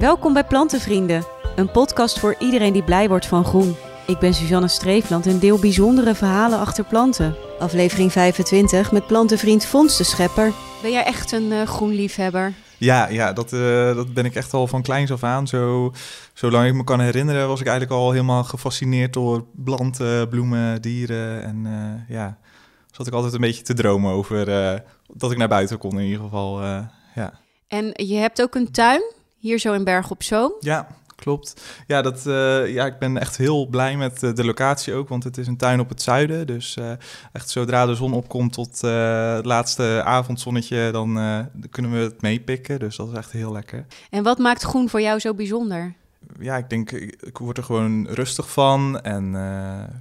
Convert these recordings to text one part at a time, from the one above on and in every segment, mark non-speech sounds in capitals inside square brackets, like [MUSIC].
Welkom bij Plantenvrienden, een podcast voor iedereen die blij wordt van groen. Ik ben Suzanne Streefland en deel bijzondere verhalen achter planten. Aflevering 25 met plantenvriend Fons de Schepper. Ben jij echt een uh, groenliefhebber? Ja, ja dat, uh, dat ben ik echt al van kleins af aan. Zo, zolang ik me kan herinneren was ik eigenlijk al helemaal gefascineerd door planten, bloemen, dieren. En uh, ja, zat ik altijd een beetje te dromen over dat ik naar buiten kon in ieder geval. ja. En je hebt ook een tuin? Hier zo in Berg op Zoom. Ja, klopt. Ja, dat, uh, ja, ik ben echt heel blij met uh, de locatie ook, want het is een tuin op het zuiden. Dus uh, echt zodra de zon opkomt tot het laatste avondzonnetje, dan kunnen we het meepikken. Dus dat is echt heel lekker. En wat maakt groen voor jou zo bijzonder? Ja, ik denk, ik, ik word er gewoon rustig van. En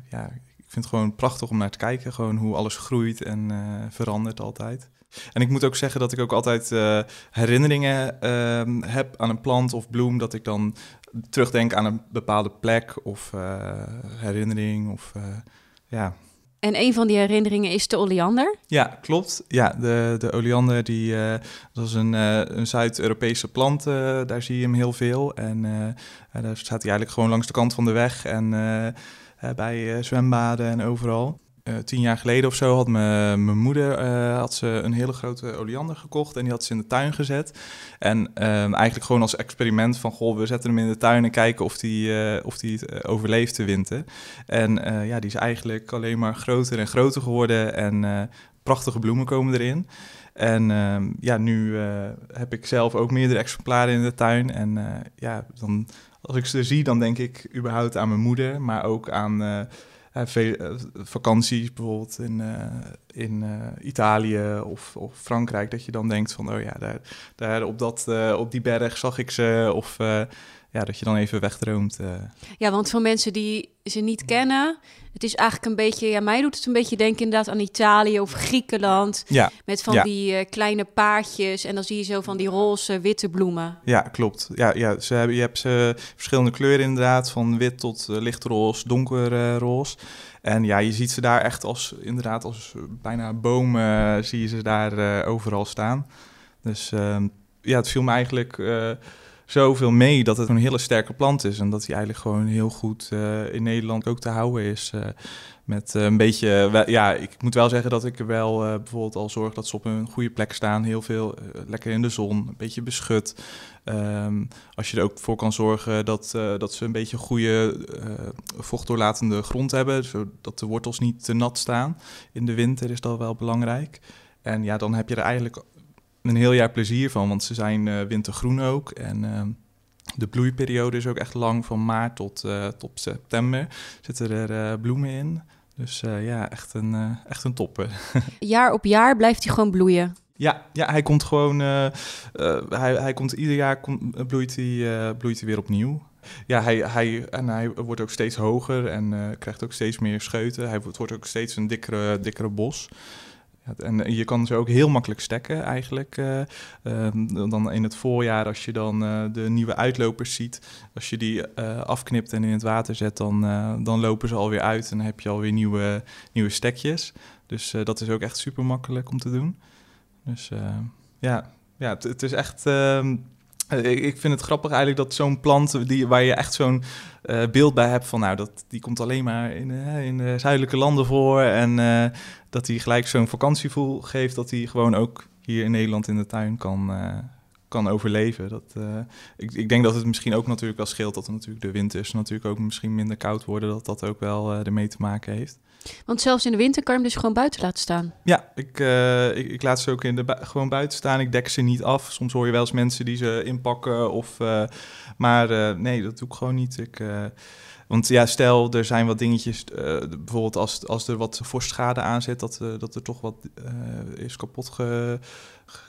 ja, ik vind het gewoon prachtig om naar te kijken. Gewoon hoe alles groeit en verandert altijd. En ik moet ook zeggen dat ik ook altijd uh, herinneringen uh, heb aan een plant of bloem. Dat ik dan terugdenk aan een bepaalde plek of uh, herinnering. Of, ja. En een van die herinneringen is de oleander? Ja, klopt. Ja, de, de oleander die, dat is een, een Zuid-Europese plant. daar zie je hem heel veel. En daar staat hij eigenlijk gewoon langs de kant van de weg. En bij zwembaden en overal. Uh, tien jaar geleden of zo had mijn moeder uh, had ze een hele grote oleander gekocht en die had ze in de tuin gezet. En uh, eigenlijk gewoon als experiment van, goh, we zetten hem in de tuin en kijken of die, eh, of die het overleeft de winter. En ja, die is eigenlijk alleen maar groter en groter geworden en prachtige bloemen komen erin. En ehm, ja, nu heb ik zelf ook meerdere exemplaren in de tuin. En ja, dan, als ik ze zie, dan denk ik überhaupt aan mijn moeder, maar ook aan veel, uh, vakanties bijvoorbeeld in, uh, in Italië of, of, Frankrijk, dat je dan denkt van, oh ja, daar, daar op, dat, op die berg zag ik ze. Of ja, dat je dan even wegdroomt. Ja, want voor mensen die ze niet kennen, het is eigenlijk een beetje, ja, mij doet het een beetje denken inderdaad aan Italië of Griekenland. Ja. Met van ja. die kleine paardjes en dan zie je zo van die roze, witte bloemen. Ja, klopt. Ja, ja ze hebben, je hebt ze verschillende kleuren inderdaad, van wit tot lichtroze, donkerroze. En ja, je ziet ze daar echt als, inderdaad, als bijna bomen zie je ze daar overal staan. Dus ehm, ja, het viel me eigenlijk uh, zoveel mee dat het een hele sterke plant is. En dat hij eigenlijk gewoon heel goed uh, in Nederland ook te houden is. Uh, met een beetje, ja, ik moet wel zeggen dat ik er wel bijvoorbeeld al zorg dat ze op een goede plek staan. Heel veel lekker in de zon, een beetje beschut. Um, als je er ook voor kan zorgen dat, dat ze een beetje goede vochtdoorlatende grond hebben, zodat de wortels niet te nat staan. In de winter is dat wel belangrijk. En ja, dan heb je er eigenlijk een heel jaar plezier van, want ze zijn uh, wintergroen ook. En ehm, de bloeiperiode is ook echt lang, van maart tot, tot september zitten er bloemen in. Dus ja, echt een, echt een topper. [LAUGHS] jaar op jaar blijft hij gewoon bloeien? Ja, ja, hij komt gewoon. Uh, uh, hij, hij komt ieder jaar bloeit, hij, uh, bloeit hij weer opnieuw. Ja, hij, hij, en hij wordt ook steeds hoger en krijgt ook steeds meer scheuten. Hij wordt, wordt ook steeds een dikkere, dikkere bos. En je kan ze ook heel makkelijk stekken eigenlijk. Ehm, dan in het voorjaar, als je dan de nieuwe uitlopers ziet, als je die afknipt en in het water zet, dan, dan lopen ze alweer uit en dan heb je alweer nieuwe, nieuwe stekjes. Dus dat is ook echt super makkelijk om te doen. Dus ja, ja het, het, is echt. Uh, ik vind het grappig eigenlijk dat zo'n plant die, waar je echt zo'n uh, beeld bij hebt van, nou, dat, die komt alleen maar in, in de zuidelijke landen voor. En dat hij gelijk zo'n vakantievoel geeft, dat hij gewoon ook hier in Nederland in de tuin kan, kan overleven. Dat, ik, ik, denk dat het misschien ook natuurlijk wel scheelt dat er natuurlijk de winters natuurlijk ook misschien minder koud worden, dat dat ook wel ermee te maken heeft. Want zelfs in de winter kan je hem dus gewoon buiten laten staan? Ja, ik, uh, ik, ik, laat ze ook in de gewoon buiten staan. Ik dek ze niet af. Soms hoor je wel eens mensen die ze inpakken. Of, uh, maar uh, nee, dat doe ik gewoon niet. Ik, want ja, stel, er zijn wat dingetjes, bijvoorbeeld als, als er wat vorstschade aan zit, dat, dat er toch wat is kapot ge,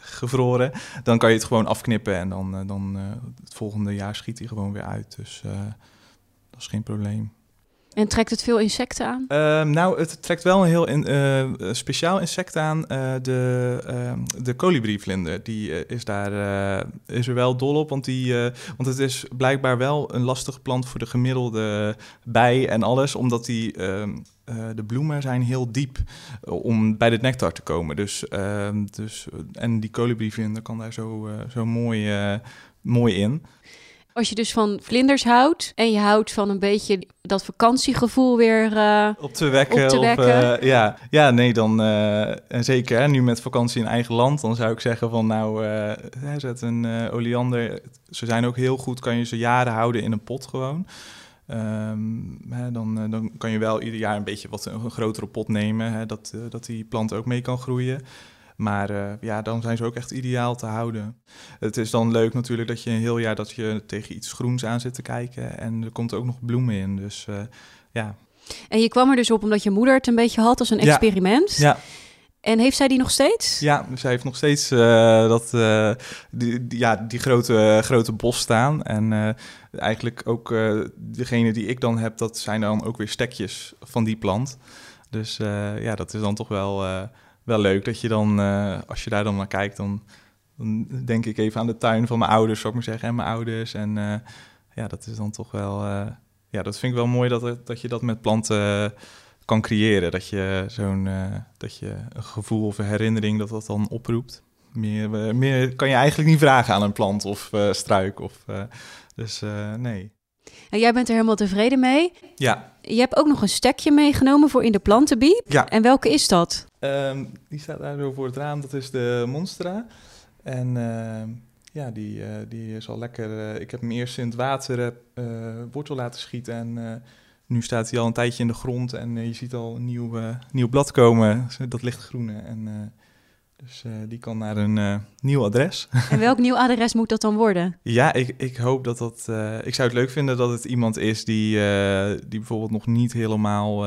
gevroren, dan kan je het gewoon afknippen en dan, dan het volgende jaar schiet hij gewoon weer uit. Dus dat is geen probleem. En trekt het veel insecten aan? Uh, nou, het trekt wel een heel uh, speciaal insect aan. Uh, de, uh, de kolibrievlinder, die is, daar, is er wel dol op. Want, die, want het is blijkbaar wel een lastige plant voor de gemiddelde bij en alles. Omdat die, ehm, de bloemen zijn heel diep om bij de nectar te komen. Dus, ehm, dus, en die kolibrievlinder kan daar zo, zo mooi, mooi in. Als je dus van vlinders houdt en je houdt van een beetje dat vakantiegevoel weer uh, op te wekken. Op te wekken. Of, uh, ja. ja, nee, dan uh, en zeker hè, nu met vakantie in eigen land, dan zou ik zeggen van nou, zet een oleander. Ze zijn ook heel goed, kan je ze jaren houden in een pot gewoon. Um, hè, dan, dan kan je wel ieder jaar een beetje wat een grotere pot nemen, hè, dat, dat die plant ook mee kan groeien. Maar uh, ja, dan zijn ze ook echt ideaal te houden. Het is dan leuk natuurlijk dat je een heel jaar dat je tegen iets groens aan zit te kijken. En er komt ook nog bloemen in. Dus uh, ja. En je kwam er dus op omdat je moeder het een beetje had als een experiment. Ja. En heeft zij die nog steeds? Ja, zij heeft nog steeds uh, dat, die, die, ja, die grote, grote bos staan. En eigenlijk ook degene die ik dan heb, dat zijn dan ook weer stekjes van die plant. Dus ja, dat is dan toch wel wel leuk dat je dan, uh, als je daar dan naar kijkt, dan, dan, denk ik even aan de tuin van mijn ouders, zou ik maar zeggen, en mijn ouders. En uh, ja, dat is dan toch wel, uh, ja, dat vind ik wel mooi dat, dat je dat met planten kan creëren. Dat je zo'n, dat je een gevoel of een herinnering, dat dat dan oproept. Meer, meer kan je eigenlijk niet vragen aan een plant of struik. Of, dus nee. En jij bent er helemaal tevreden mee. Ja. Je hebt ook nog een stekje meegenomen voor in de plantenbiep. Ja. En welke is dat? Um, die staat daar zo voor het raam. Dat is de Monstera. En uh, ja, die, uh, die is al lekker. Uh, ik heb hem eerst in het water wortel laten schieten. En nu staat hij al een tijdje in de grond. En je ziet al een nieuw, nieuw blad komen. Dat lichtgroene. En dus uh, die kan naar een uh, nieuw adres. En welk [LAUGHS] nieuw adres moet dat dan worden? Ja, ik, ik hoop dat dat. Uh, ik zou het leuk vinden dat het iemand is die, die bijvoorbeeld nog niet helemaal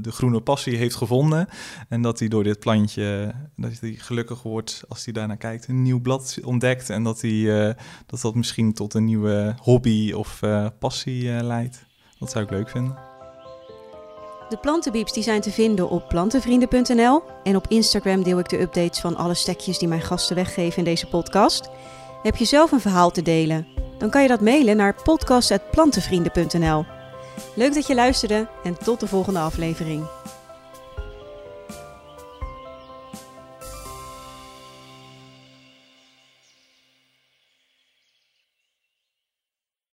de groene passie heeft gevonden. En dat hij door dit plantje, dat hij gelukkig wordt als hij daarnaar kijkt, een nieuw blad ontdekt. En dat hij, dat, dat misschien tot een nieuwe hobby of passie leidt. Dat zou ik leuk vinden. De plantenbieps die zijn te vinden op plantenvrienden.nl en op Instagram deel ik de updates van alle stekjes die mijn gasten weggeven in deze podcast. Heb je zelf een verhaal te delen? Dan kan je dat mailen naar podcast.plantenvrienden.nl. Leuk dat je luisterde en tot de volgende aflevering.